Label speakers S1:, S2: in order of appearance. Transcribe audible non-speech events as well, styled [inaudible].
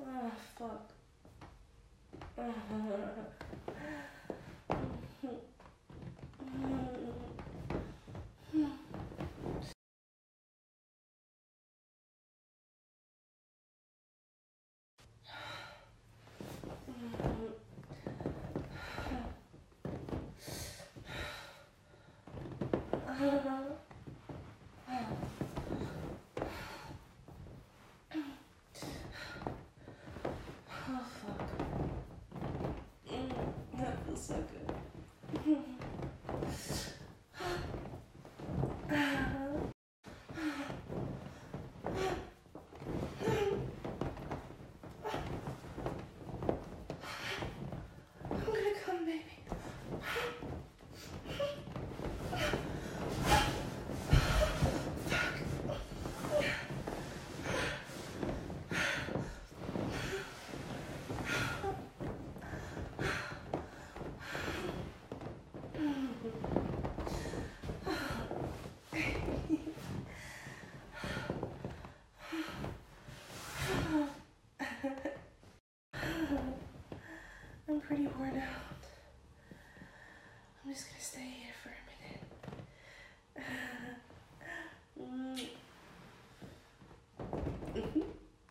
S1: Oh, [sighs] fuck. [sighs] Ah. Uh-huh. [laughs]